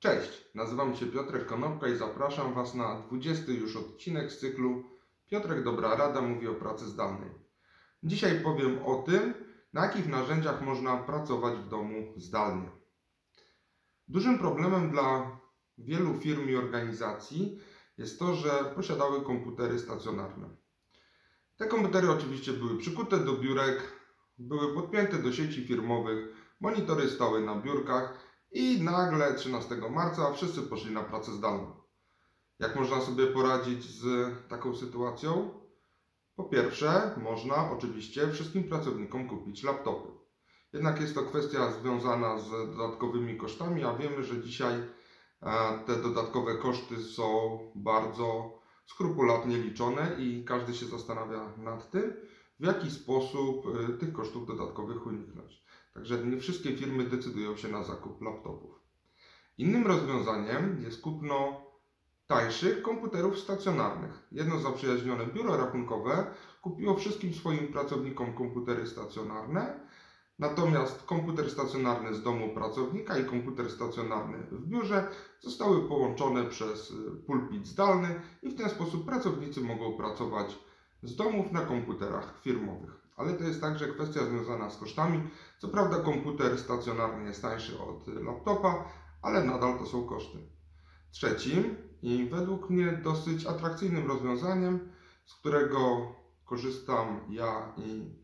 Cześć, nazywam się Piotrek Konopka i zapraszam Was na 20 już odcinek z cyklu Piotrek Dobra Rada mówi o pracy zdalnej. Dzisiaj powiem o tym, na jakich narzędziach można pracować w domu zdalnie. Dużym problemem dla wielu firm i organizacji jest to, że posiadały komputery stacjonarne. Te komputery oczywiście były przykute do biurek, były podpięte do sieci firmowych, monitory stały na biurkach i nagle 13 marca wszyscy poszli na pracę zdalną. Jak można sobie poradzić z taką sytuacją? Po pierwsze, można oczywiście wszystkim pracownikom kupić laptopy. Jednak jest to kwestia związana z dodatkowymi kosztami, a wiemy, że dzisiaj e, te dodatkowe koszty są bardzo skrupulatnie liczone i każdy się zastanawia nad tym, w jaki sposób e, tych kosztów dodatkowych uniknąć. Także nie wszystkie firmy decydują się na zakup laptopów. Innym rozwiązaniem jest kupno tańszych komputerów stacjonarnych. Jedno zaprzyjaźnione biuro rachunkowe kupiło wszystkim swoim pracownikom komputery stacjonarne, natomiast komputer stacjonarny z domu pracownika i komputer stacjonarny w biurze zostały połączone przez pulpit zdalny i w ten sposób pracownicy mogą pracować z domów na komputerach firmowych. Ale to jest także kwestia związana z kosztami. Co prawda komputer stacjonarny jest tańszy od laptopa, ale nadal to są koszty. Trzecim i według mnie dosyć atrakcyjnym rozwiązaniem, z którego korzystam ja i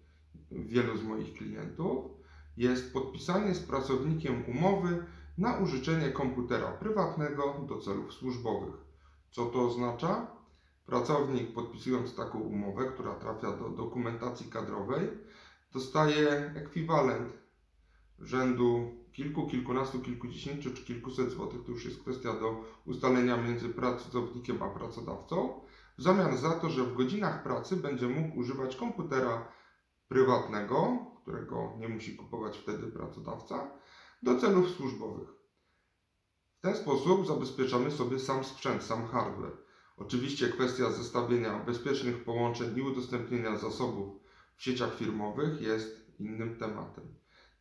wielu z moich klientów, jest podpisanie z pracownikiem umowy na użyczenie komputera prywatnego do celów służbowych. Co to oznacza? Pracownik podpisując taką umowę, która trafia do dokumentacji kadrowej, dostaje ekwiwalent rzędu kilku, kilkunastu, kilkudziesięciu czy kilkuset złotych, to już jest kwestia do ustalenia między pracownikiem a pracodawcą, w zamian za to, że w godzinach pracy będzie mógł używać komputera prywatnego, którego nie musi kupować wtedy pracodawca, do celów służbowych. W ten sposób zabezpieczamy sobie sam sprzęt, sam hardware. Oczywiście kwestia zestawienia bezpiecznych połączeń i udostępnienia zasobów w sieciach firmowych jest innym tematem.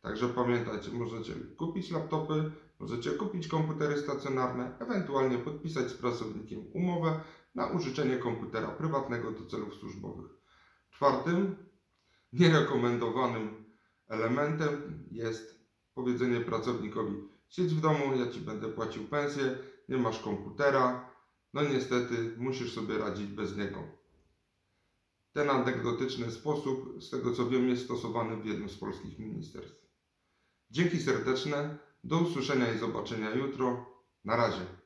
Także pamiętajcie, możecie kupić laptopy, możecie kupić komputery stacjonarne, ewentualnie podpisać z pracownikiem umowę na użyczenie komputera prywatnego do celów służbowych. Czwartym, nierekomendowanym elementem jest powiedzenie pracownikowi: siedź w domu, ja ci będę płacił pensję, nie masz komputera, no niestety musisz sobie radzić bez niego. Ten anegdotyczny sposób, z tego co wiem, jest stosowany w jednym z polskich ministerstw. Dzięki serdeczne, do usłyszenia i zobaczenia jutro. Na razie.